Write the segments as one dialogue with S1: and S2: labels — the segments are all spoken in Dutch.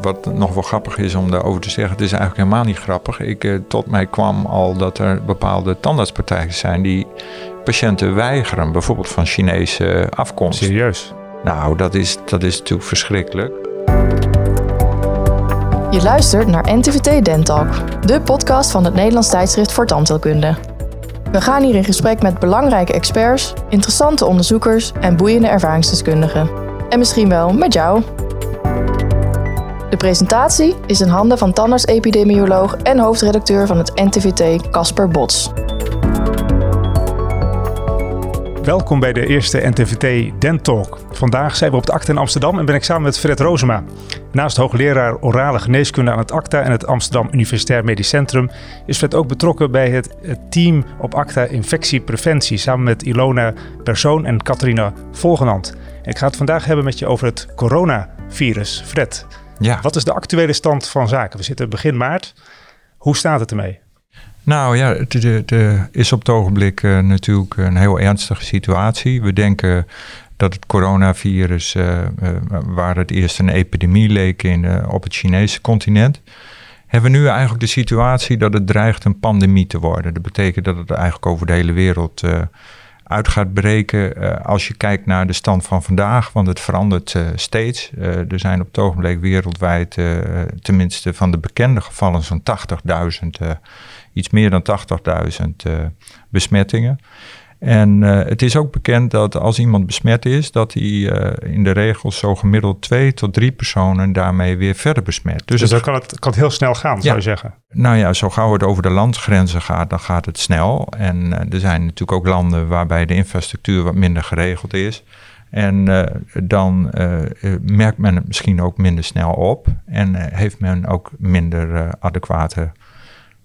S1: wat nog wel grappig is om daarover te zeggen, het is eigenlijk helemaal niet grappig. Ik, tot mij kwam al dat er bepaalde tandartspartijen zijn die patiënten weigeren, bijvoorbeeld van Chinese afkomst.
S2: Serieus?
S1: Nou, dat is, dat is natuurlijk verschrikkelijk.
S3: Je luistert naar NTVT Dentalk, de podcast van het Nederlands tijdschrift voor tandheelkunde. We gaan hier in gesprek met belangrijke experts, interessante onderzoekers en boeiende ervaringsdeskundigen. En misschien wel met jou. Presentatie is in handen van tandarts-epidemioloog en hoofdredacteur van het NTVT, Casper Bots.
S2: Welkom bij de eerste NTVT Dentalk. Vandaag zijn we op de ACTA in Amsterdam en ben ik samen met Fred Rozema. Naast hoogleraar orale geneeskunde aan het ACTA en het Amsterdam Universitair Medisch Centrum is Fred ook betrokken bij het, team op ACTA infectiepreventie samen met Ilona Persoon en Catharina Volgenand. ik ga het vandaag hebben met je over het coronavirus. Fred, ja. wat is de actuele stand van zaken? We zitten begin maart. Hoe staat het ermee?
S1: Nou ja, het is op het ogenblik uh, natuurlijk een heel ernstige situatie. We denken dat het coronavirus, uh, waar het eerst een epidemie leek in, op het Chinese continent, hebben we nu eigenlijk de situatie dat het dreigt een pandemie te worden. Dat betekent dat het eigenlijk over de hele wereld uit gaat breken als je kijkt naar de stand van vandaag, want het verandert steeds. er zijn op het ogenblik wereldwijd, tenminste van de bekende gevallen, zo'n 80.000 iets meer dan 80.000 besmettingen. En uh, het is ook bekend dat als iemand besmet is, dat hij uh, in de regels zo gemiddeld twee tot drie personen daarmee weer verder besmet.
S2: Dus, dus dan kan het, kan het heel snel gaan, zou je zeggen?
S1: Nou ja, zo gauw het over de landsgrenzen gaat, dan gaat het snel. En uh, er zijn natuurlijk ook landen waarbij de infrastructuur wat minder geregeld is. En dan merkt men het misschien ook minder snel op en heeft men ook minder adequate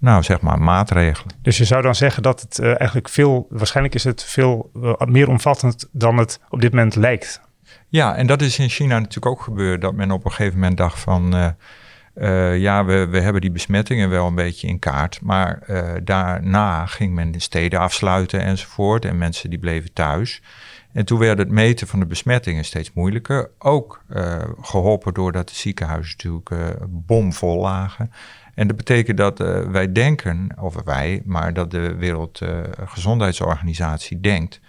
S1: nou, zeg maar, maatregelen.
S2: Dus je zou dan zeggen dat het uh, eigenlijk veel, waarschijnlijk is het veel uh, meer omvattend dan het op dit moment lijkt.
S1: Ja, en dat is in China natuurlijk ook gebeurd, dat men op een gegeven moment dacht van, uh, ja, we, we hebben die besmettingen wel een beetje in kaart, maar daarna ging men de steden afsluiten enzovoort en mensen die bleven thuis. En toen werd het meten van de besmettingen steeds moeilijker. Ook geholpen doordat de ziekenhuizen natuurlijk bomvol lagen. En dat betekent dat uh, wij denken, of wij, maar dat de Wereldgezondheidsorganisatie uh, denkt,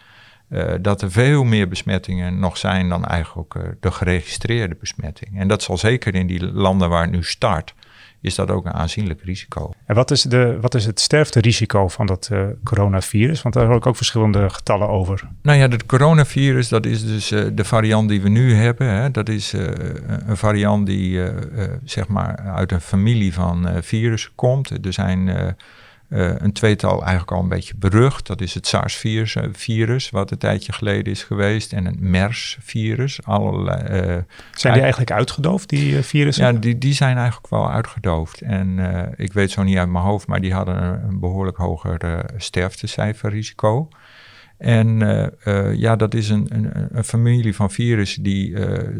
S1: uh, dat er veel meer besmettingen nog zijn dan eigenlijk de geregistreerde besmetting. En dat zal zeker in die landen waar het nu start, is dat ook een aanzienlijk risico.
S2: En wat is, de, wat is het sterfterisico van dat uh, coronavirus? Want daar hoor ik ook verschillende getallen over.
S1: Nou ja, het coronavirus, dat is dus uh, de variant die we nu hebben. Hè. Dat is uh, een variant die zeg maar uit een familie van virussen komt. Er zijn uh, een tweetal eigenlijk al een beetje berucht. Dat is het SARS-virus, uh, virus, wat een tijdje geleden is geweest. En het MERS-virus. Uh,
S2: zijn die eigenlijk uitgedoofd, die virussen?
S1: Ja, die, die zijn eigenlijk wel uitgedoofd. En ik weet zo niet uit mijn hoofd, maar die hadden een, een behoorlijk hoger sterftecijferrisico. En ja, dat is een, een, een, familie van virussen die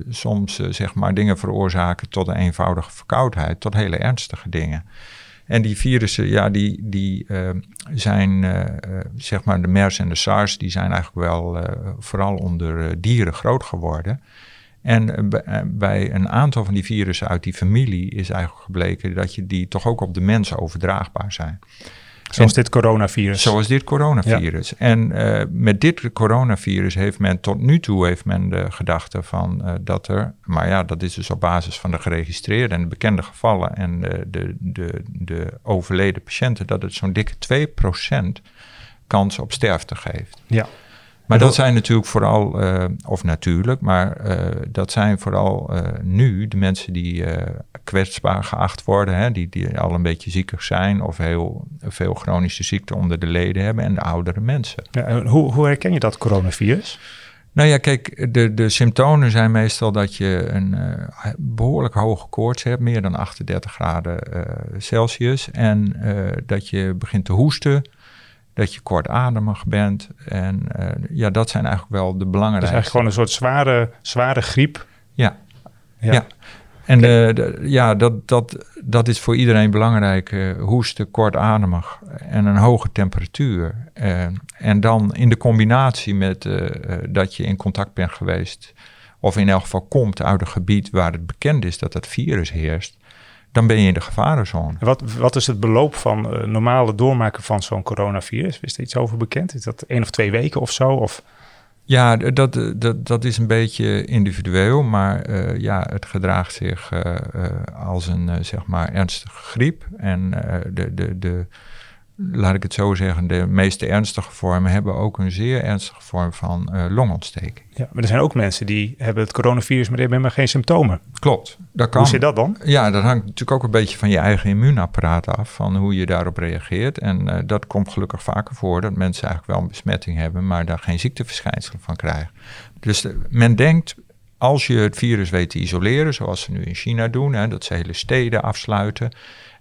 S1: soms zeg maar dingen veroorzaken tot een eenvoudige verkoudheid, tot hele ernstige dingen. En die virussen, ja, die, die uh, zijn, uh, zeg maar de MERS en de SARS, die zijn eigenlijk wel uh, vooral onder dieren groot geworden. En bij een aantal van die virussen uit die familie is eigenlijk gebleken dat je die toch ook op de mensen overdraagbaar zijn.
S2: Zoals dit coronavirus.
S1: Zoals dit coronavirus. En uh, met dit coronavirus heeft men tot nu toe heeft men de gedachte van uh, dat er, maar ja, dat is dus op basis van de geregistreerde en de bekende gevallen en de, de, de, de overleden patiënten, dat het zo'n dikke 2% kans op sterfte geeft.
S2: Ja.
S1: Maar dat zijn natuurlijk vooral, uh, of natuurlijk, maar uh, dat zijn vooral uh, nu de mensen die kwetsbaar geacht worden, hè, die, die al een beetje ziekig zijn of heel veel chronische ziekte onder de leden hebben en de oudere mensen.
S2: Ja, hoe, hoe herken je dat coronavirus?
S1: Nou ja, kijk, de, de symptomen zijn meestal dat je een behoorlijk hoge koorts hebt, meer dan 38 graden Celsius, en dat je begint te hoesten dat je kortademig bent. En uh, ja, dat zijn eigenlijk wel de belangrijkste.
S2: Het is eigenlijk gewoon een soort zware, zware griep.
S1: Ja, ja. ja. En de, ja, dat, dat, dat is voor iedereen belangrijk. Uh, hoesten, kortademig en een hoge temperatuur. en dan in de combinatie met dat je in contact bent geweest of in elk geval komt uit een gebied waar het bekend is dat dat virus heerst, dan ben je in de gevarenzone.
S2: Wat, wat is het beloop van uh, normale doormaken van zo'n coronavirus? Is er iets over bekend? Is dat één of twee weken of zo? Of?
S1: Ja, dat, dat, dat is een beetje individueel, maar uh, ja, het gedraagt zich uh, als een zeg maar ernstige griep. En de, de, de, laat ik het zo zeggen, de meest ernstige vormen hebben ook een zeer ernstige vorm van uh, longontsteking.
S2: Ja, maar er zijn ook mensen die hebben het coronavirus, maar die hebben geen symptomen.
S1: Klopt. Dat kan.
S2: Hoe zit dat dan?
S1: Ja, dat hangt natuurlijk ook een beetje van je eigen immuunapparaat af, van hoe je daarop reageert. En uh, dat komt gelukkig vaker voor, dat mensen eigenlijk wel een besmetting hebben, maar daar geen ziekteverschijnselen van krijgen. Dus uh, men denkt, als je het virus weet te isoleren, zoals ze nu in China doen, hè, dat ze hele steden afsluiten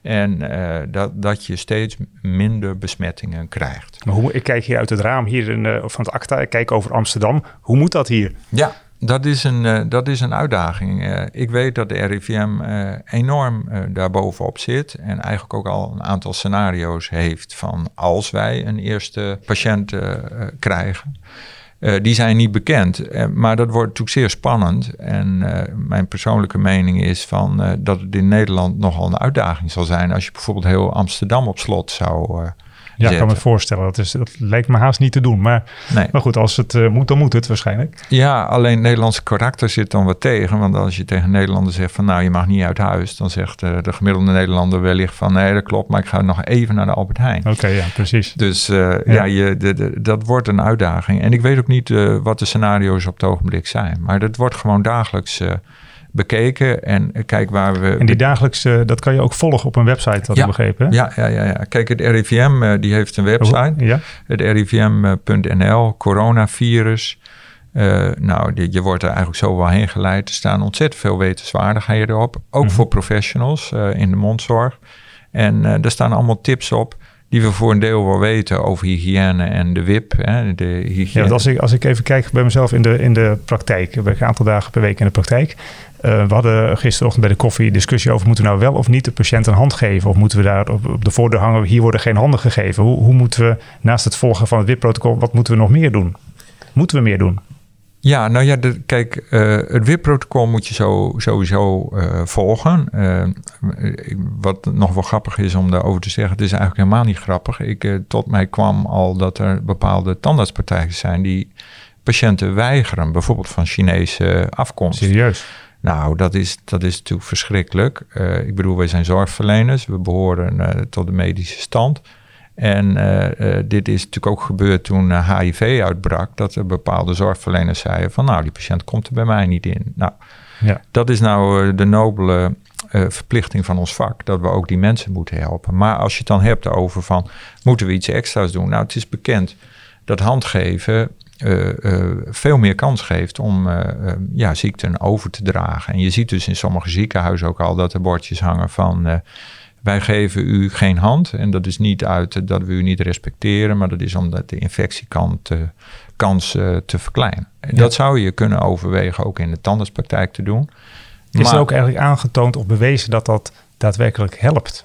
S1: en uh, dat, dat je steeds minder besmettingen krijgt.
S2: Maar hoe, ik kijk hier uit het raam hier in, uh, van het ACTA, ik kijk over Amsterdam. Hoe moet dat hier?
S1: Ja, dat is een, uh, dat is een uitdaging. ik weet dat de RIVM enorm daarbovenop zit en eigenlijk ook al een aantal scenario's heeft van als wij een eerste patiënt krijgen. Uh, die zijn niet bekend. Uh, maar dat wordt natuurlijk zeer spannend. En uh, mijn persoonlijke mening is van, dat het in Nederland nogal een uitdaging zal zijn als je bijvoorbeeld heel Amsterdam op slot zou
S2: ja, ik kan me voorstellen. Dat, is, dat lijkt me haast niet te doen. Maar, nee. maar goed, als het uh, moet, dan moet het waarschijnlijk.
S1: Ja, alleen Nederlandse karakter zit dan wat tegen. Want als je tegen Nederlanders zegt van nou, je mag niet uit huis. Dan zegt uh, de gemiddelde Nederlander wellicht van nee, dat klopt. Maar ik ga nog even naar de Albert Heijn.
S2: Oké, ja, precies.
S1: Dus uh, ja, ja je, de, de, dat wordt een uitdaging. En ik weet ook niet wat de scenario's op het ogenblik zijn. Maar dat wordt gewoon dagelijks bekeken. En kijk waar we.
S2: En die dagelijks, dat kan je ook volgen op een website, dat
S1: ja,
S2: ik begrepen. Hè?
S1: Ja, ja, ja, ja. Kijk, het RIVM uh, die heeft een website. Ja. Het RIVM.nl, coronavirus. Uh, nou, die, je wordt er eigenlijk zo wel heen geleid. Er staan ontzettend veel wetenswaardigheden op. Ook mm-hmm. voor professionals uh, in de mondzorg. En daar staan allemaal tips op die we voor een deel wel weten over hygiëne en de WIP. Hè, de hygiëne.
S2: Ja, als ik, als ik even kijk bij mezelf in de, in de praktijk, ik ben een aantal dagen per week in de praktijk. Uh, we hadden gisterochtend bij de koffie discussie over moeten we nou wel of niet de patiënt een hand geven? Of moeten we daar op, op de voordeur hangen, hier worden geen handen gegeven? Hoe, hoe moeten we naast het volgen van het WIP-protocol, wat moeten we nog meer doen? Moeten we meer doen?
S1: Ja, nou ja, de, kijk, uh, het WIP-protocol moet je zo, sowieso uh, volgen. Uh, wat nog wel grappig is om daarover te zeggen, het is eigenlijk helemaal niet grappig. Ik, tot mij kwam al dat er bepaalde tandartspartijen zijn die patiënten weigeren, bijvoorbeeld van Chinese afkomst.
S2: Serieus?
S1: Nou, dat is, dat is natuurlijk verschrikkelijk. ik bedoel, wij zijn zorgverleners, we behoren tot de medische stand. En uh, uh, dit is natuurlijk ook gebeurd toen uh, eh, HIV uitbrak, dat er bepaalde zorgverleners zeiden van nou, die patiënt komt er bij mij niet in. Nou, ja. dat is nou de nobele verplichting van ons vak, dat we ook die mensen moeten helpen. Maar als je het dan hebt over van, moeten we iets extra's doen? Nou, het is bekend dat handgeven veel meer kans geeft om ja, ziekten over te dragen. En je ziet dus in sommige ziekenhuizen ook al dat er bordjes hangen van wij geven u geen hand. En dat is niet uit dat we u niet respecteren, maar dat is omdat de infectiekant kans uh, te verkleinen. En Dat zou je kunnen overwegen ook in de tandartspraktijk te doen.
S2: Is maar, er ook eigenlijk aangetoond of bewezen dat dat daadwerkelijk helpt?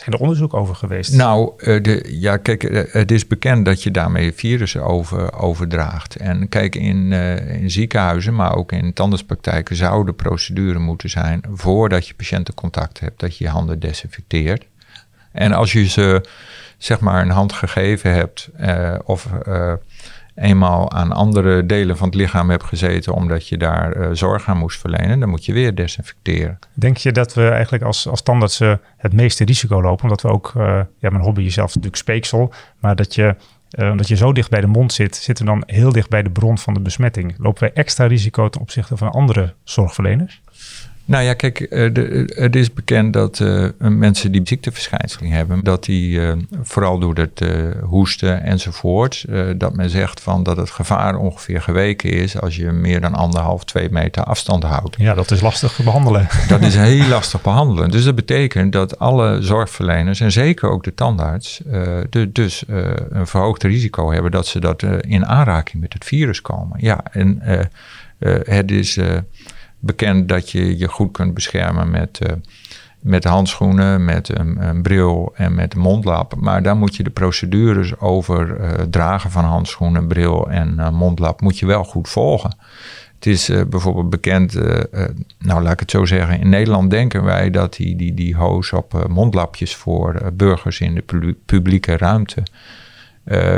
S2: Zijn er onderzoek over geweest?
S1: Nou, uh, de, ja, kijk, uh, het is bekend dat je daarmee virussen over, overdraagt. En kijk, in, in ziekenhuizen, maar ook in tandartspraktijken zou de procedure moeten zijn voordat je patiëntencontact hebt, dat je je handen desinfecteert. En als je ze zeg maar een hand gegeven hebt of eenmaal aan andere delen van het lichaam hebt gezeten omdat je daar uh, zorg aan moest verlenen, dan moet je weer desinfecteren.
S2: Denk je dat we eigenlijk als, als tandartsen het meeste risico lopen? Omdat we ook, uh, ja, mijn hobby is zelf natuurlijk speeksel, maar dat je, uh, omdat je zo dicht bij de mond zit, zitten we dan heel dicht bij de bron van de besmetting. Lopen wij extra risico ten opzichte van andere zorgverleners?
S1: Nou ja, kijk, eh, de, het is bekend dat uh, mensen die ziekteverschijnselen hebben, dat die uh, vooral door het hoesten enzovoort, dat men zegt van dat het gevaar ongeveer geweken is als je meer dan anderhalf, twee meter afstand houdt.
S2: Ja, dat is lastig te behandelen.
S1: Dat is heel lastig behandelen. Dus dat betekent dat alle zorgverleners en zeker ook de tandarts de, dus een verhoogd risico hebben dat ze dat in aanraking met het virus komen. Ja, en het is bekend dat je je goed kunt beschermen met, uh, met handschoenen, met een, bril en met mondlap. Maar daar moet je de procedures over uh, dragen van handschoenen, bril en uh, mondlap moet je wel goed volgen. Het is eh, bijvoorbeeld bekend, nou laat ik het zo zeggen, in Nederland denken wij dat die, die, die hoos op mondlapjes voor burgers in de publieke ruimte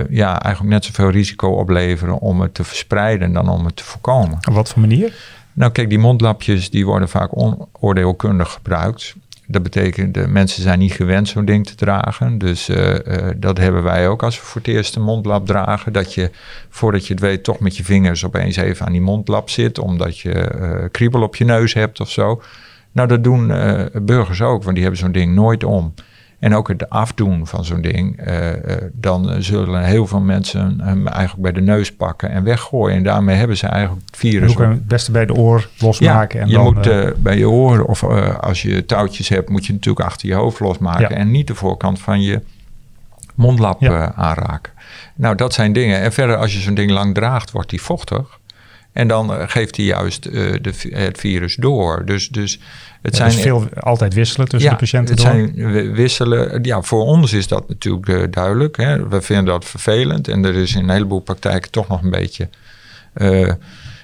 S1: ja, eigenlijk net zoveel risico opleveren om het te verspreiden dan om het te voorkomen.
S2: Op wat voor manier?
S1: Nou kijk, die mondlapjes die worden vaak onoordeelkundig gebruikt. Dat betekent, de mensen zijn niet gewend zo'n ding te dragen. Dus uh, uh, dat hebben wij ook als we voor het eerst een mondlap dragen. Dat je, voordat je het weet, toch met je vingers opeens even aan die mondlap zit. Omdat je uh, kriebel op je neus hebt of zo. Nou, dat doen burgers ook, want die hebben zo'n ding nooit om. En ook het afdoen van zo'n ding, uh, uh, dan zullen heel veel mensen hem eigenlijk bij de neus pakken en weggooien. En daarmee hebben ze eigenlijk het virus.
S2: Hoe het beste bij de oor losmaken?
S1: Ja, en je dan, moet uh, bij je oor, of als je touwtjes hebt, moet je natuurlijk achter je hoofd losmaken. Ja. En niet de voorkant van je mondlap ja. aanraken. Nou, dat zijn dingen. En verder, als je zo'n ding lang draagt, wordt die vochtig. En dan geeft hij juist uh, de, het virus door. Dus, dus het
S2: ja,
S1: zijn
S2: dus veel altijd wisselen tussen
S1: ja,
S2: de patiënten.
S1: Het zijn wisselen. Ja, voor ons is dat natuurlijk uh, duidelijk. Hè. We vinden dat vervelend. En er is in een heleboel praktijken toch nog een beetje. Uh,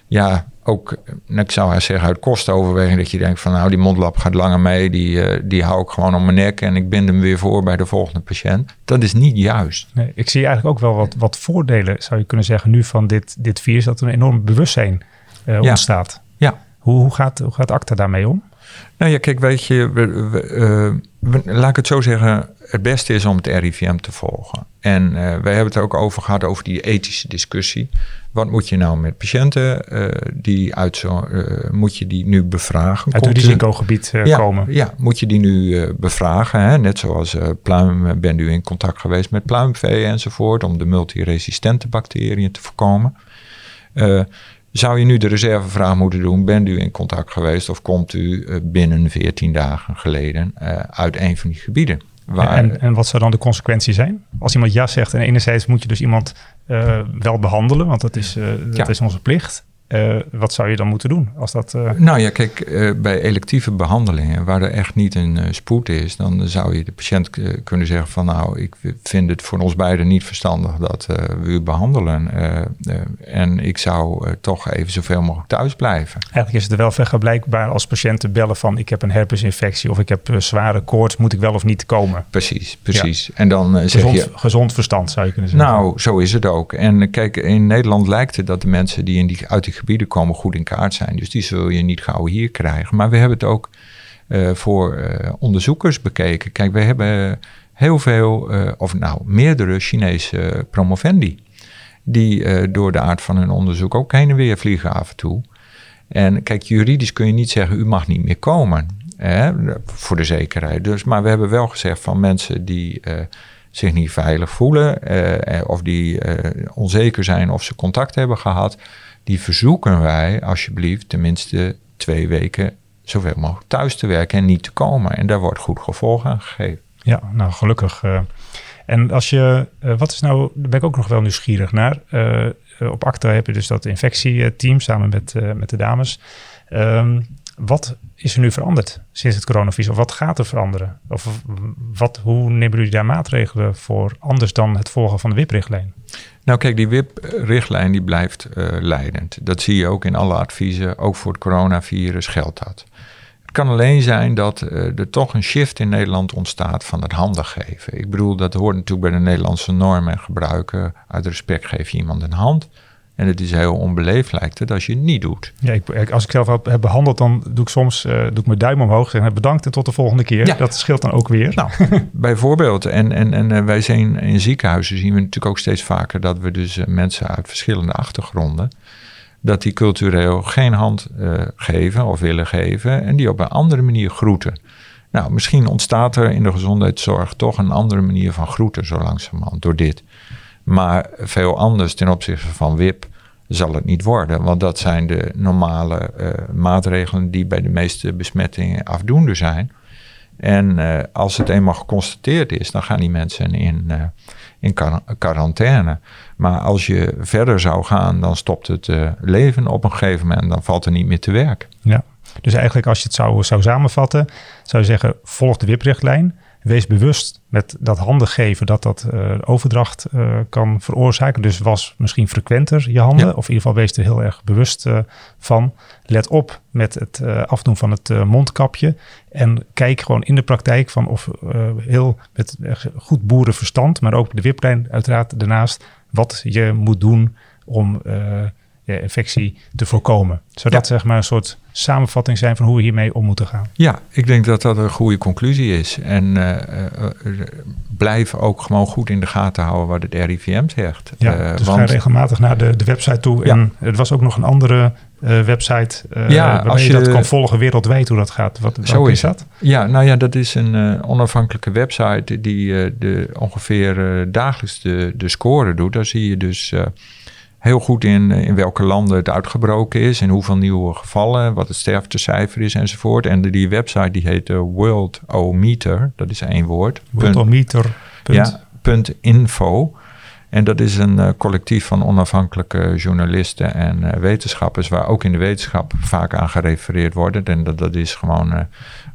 S1: ja, ook, ik zou haar zeggen, uit kostenoverweging dat je denkt van nou, die mondlap gaat langer mee, die, uh, die hou ik gewoon om mijn nek en ik bind hem weer voor bij de volgende patiënt. Dat is niet juist.
S2: Nee, ik zie eigenlijk ook wel wat, wat voordelen, zou je kunnen zeggen, nu van dit, dit virus, dat er een enorm bewustzijn uh,
S1: ja.
S2: ontstaat.
S1: Ja.
S2: Hoe, hoe, gaat, hoe gaat ACTA daarmee om?
S1: Nou ja, kijk, weet je, we, we, uh, laat ik het zo zeggen, het beste is om het RIVM te volgen. En uh, wij hebben het ook over gehad, over die ethische discussie. Wat moet je nou met patiënten uh, die uit zo, moet je die nu bevragen?
S2: Uit het risicogebied
S1: ja,
S2: komen?
S1: Ja, moet je die nu bevragen? Hè? Net zoals pluim, bent u in contact geweest met pluimvee enzovoort, om de multiresistente bacteriën te voorkomen. Zou je nu de reservevraag moeten doen? Bent u in contact geweest of komt u binnen 14 dagen geleden uh, uit een van die gebieden?
S2: Waar, en, en, wat zou dan de consequentie zijn? Als iemand ja zegt en enerzijds moet je dus iemand uh, wel behandelen, want dat is, uh, dat ja. is onze plicht. Uh, wat zou je dan moeten doen? Als dat, uh...
S1: Nou ja, kijk, uh, bij electieve behandelingen waar er echt niet een spoed is, dan zou je de patiënt kunnen zeggen van nou, ik vind het voor ons beiden niet verstandig dat we u behandelen. en ik zou toch even zoveel mogelijk thuis blijven.
S2: Eigenlijk is het er wel vergelijkbaar als patiënten bellen van ik heb een herpesinfectie of ik heb zware koorts, moet ik wel of niet komen?
S1: Precies, precies. Ja. En dan
S2: gezond,
S1: zeg je...
S2: Gezond verstand zou je kunnen zeggen.
S1: Nou, zo is het ook. En kijk, in Nederland lijkt het dat de mensen die in die, uit die gebieden komen goed in kaart zijn. Dus die zul je niet gauw hier krijgen. Maar we hebben het ook uh, voor uh, onderzoekers bekeken. Kijk, we hebben heel veel, uh, of nou meerdere Chinese promovendi. Die door de aard van hun onderzoek ook heen en weer vliegen af en toe. En kijk, juridisch kun je niet zeggen, u mag niet meer komen. Hè, voor de zekerheid. Dus, maar we hebben wel gezegd van mensen die zich niet veilig voelen. of die onzeker zijn of ze contact hebben gehad die verzoeken wij alsjeblieft tenminste twee weken zoveel mogelijk thuis te werken en niet te komen. En daar wordt goed gevolg aan gegeven.
S2: Ja, nou gelukkig. Uh, en als je, uh, wat is nou, daar ben ik ook nog wel nieuwsgierig naar. Uh, op ACTA heb je dus dat infectieteam samen met, met de dames. Um, wat is er nu veranderd sinds het coronavirus? Of wat gaat er veranderen? Of wat, hoe nemen jullie daar maatregelen voor anders dan het volgen van de WIP-richtlijn?
S1: Nou kijk, die WIP-richtlijn die blijft uh, leidend. Dat zie je ook in alle adviezen. Ook voor het coronavirus geldt dat. Het kan alleen zijn dat uh, er toch een shift in Nederland ontstaat van het handen geven. Ik bedoel, dat hoort natuurlijk bij de Nederlandse normen en gebruiken. Uit respect geef je iemand een hand. En het is heel onbeleefd lijkt het als je het niet doet.
S2: Ja, ik, als ik zelf heb, heb, behandeld, dan doe ik soms uh, doe ik mijn duim omhoog en bedankt en tot de volgende keer. Ja. Dat scheelt dan ook weer.
S1: Nou, bijvoorbeeld. En, en, en uh, wij zijn in ziekenhuizen zien we natuurlijk ook steeds vaker dat we dus uh, mensen uit verschillende achtergronden, dat die cultureel geen hand geven of willen geven en die op een andere manier groeten. Nou, misschien ontstaat er in de gezondheidszorg toch een andere manier van groeten zo langzamerhand door dit. Maar veel anders ten opzichte van WIP zal het niet worden. Want dat zijn de normale uh, maatregelen die bij de meeste besmettingen afdoende zijn. En uh, als het eenmaal geconstateerd is, dan gaan die mensen in, uh, in quarantaine. Maar als je verder zou gaan, dan stopt het leven op een gegeven moment. Dan valt er niet meer te werken.
S2: Ja, dus eigenlijk als je het zou, zou samenvatten, zou je zeggen, volg de WIP-richtlijn. Wees bewust met dat handen geven dat dat uh, overdracht uh, kan veroorzaken. Dus was misschien frequenter je handen, of in ieder geval wees er heel erg bewust uh, van. Let op met het afdoen van het mondkapje en kijk gewoon in de praktijk van of heel met goed boerenverstand, maar ook de wiplijn uiteraard daarnaast, wat je moet doen om infectie te voorkomen. Zodat zeg maar een soort samenvatting zijn van hoe we hiermee om moeten gaan.
S1: Ja, ik denk dat dat een goede conclusie is. En uh, blijf ook gewoon goed in de gaten houden wat het RIVM zegt.
S2: Ja, dus want... ga regelmatig naar de, de website toe. Ja. En het was ook nog een andere website ja, als je, dat kan volgen wereldwijd hoe dat gaat. Wat, zo is dat?
S1: Ja, nou ja, dat is een onafhankelijke website die de, ongeveer dagelijks de, de score doet. Daar zie je dus heel goed in, in welke landen het uitgebroken is en hoeveel nieuwe gevallen, wat het sterftecijfer is enzovoort. En die website die heet uh, World O Meter, dat is één woord.
S2: Worldometer.
S1: Ja, punt info. En dat is een uh, collectief van onafhankelijke journalisten en uh, wetenschappers, waar ook in de wetenschap vaak aan gerefereerd wordt. En dat, dat is gewoon uh,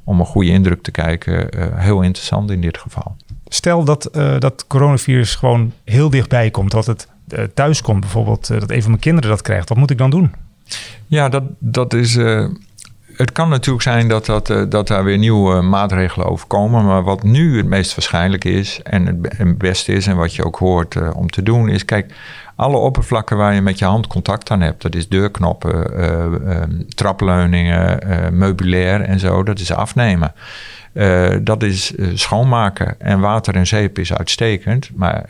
S1: om een goede indruk te kijken heel interessant in dit geval.
S2: Stel dat dat coronavirus gewoon heel dichtbij komt, dat het thuis komt, bijvoorbeeld uh, dat een van mijn kinderen dat krijgt, wat moet ik dan doen?
S1: Ja, dat, dat is. Uh, het kan natuurlijk zijn dat, dat, dat daar weer nieuwe maatregelen over komen. Maar wat nu het meest waarschijnlijk is en het, beste is, en wat je ook hoort om te doen, is: kijk, alle oppervlakken waar je met je hand contact aan hebt, dat is deurknoppen, trapleuningen, meubilair en zo, dat is afnemen. dat is schoonmaken. En water en zeep is uitstekend. Maar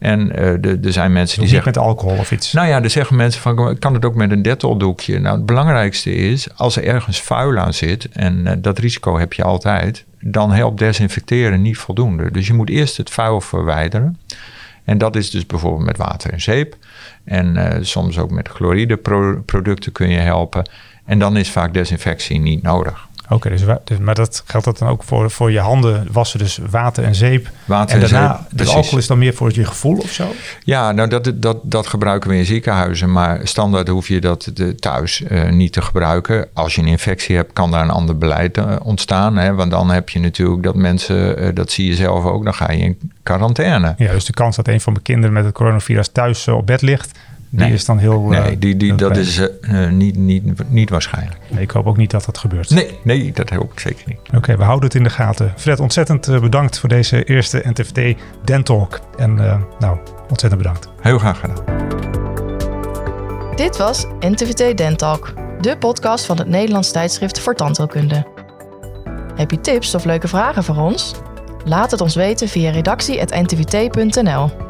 S1: en uh, er zijn mensen die zeggen...
S2: met alcohol of iets?
S1: Nou ja, er zeggen mensen van, kan het ook met een detteldoekje? Nou, het belangrijkste is, als er ergens vuil aan zit... en uh, dat risico heb je altijd... dan helpt desinfecteren niet voldoende. Dus je moet eerst het vuil verwijderen. En dat is dus bijvoorbeeld met water en zeep. En uh, soms ook met chloride producten kun je helpen. En dan is vaak desinfectie niet nodig.
S2: Oké, dus, dus, maar dat geldt dat dan ook voor, voor je handen wassen, dus water en zeep. Water en, daarna, zeep, de alcohol is dan meer voor je gevoel of zo?
S1: Ja, nou dat, dat, dat gebruiken we in ziekenhuizen, maar standaard hoef je dat thuis uh, niet te gebruiken. Als je een infectie hebt, kan daar een ander beleid uh, ontstaan. Hè? Want dan heb je natuurlijk dat mensen, uh, dat zie je zelf ook, dan ga je in quarantaine.
S2: Ja, dus de kans dat een van mijn kinderen met het coronavirus thuis op bed ligt, die
S1: nee.
S2: is dan heel.
S1: Nee, uh, die, die, dat is uh, niet, niet, niet waarschijnlijk.
S2: Nee, ik hoop ook niet dat dat gebeurt.
S1: Nee, nee dat hoop ik zeker niet.
S2: Oké, okay, we houden het in de gaten. Fred, ontzettend bedankt voor deze eerste NTFT Dentalk. En uh, nou, ontzettend bedankt.
S1: Heel graag gedaan.
S3: Dit was NTVT Dentalk, de podcast van het Nederlands tijdschrift voor tandheelkunde. Heb je tips of leuke vragen voor ons? Laat het ons weten via redactie.ntvt.nl.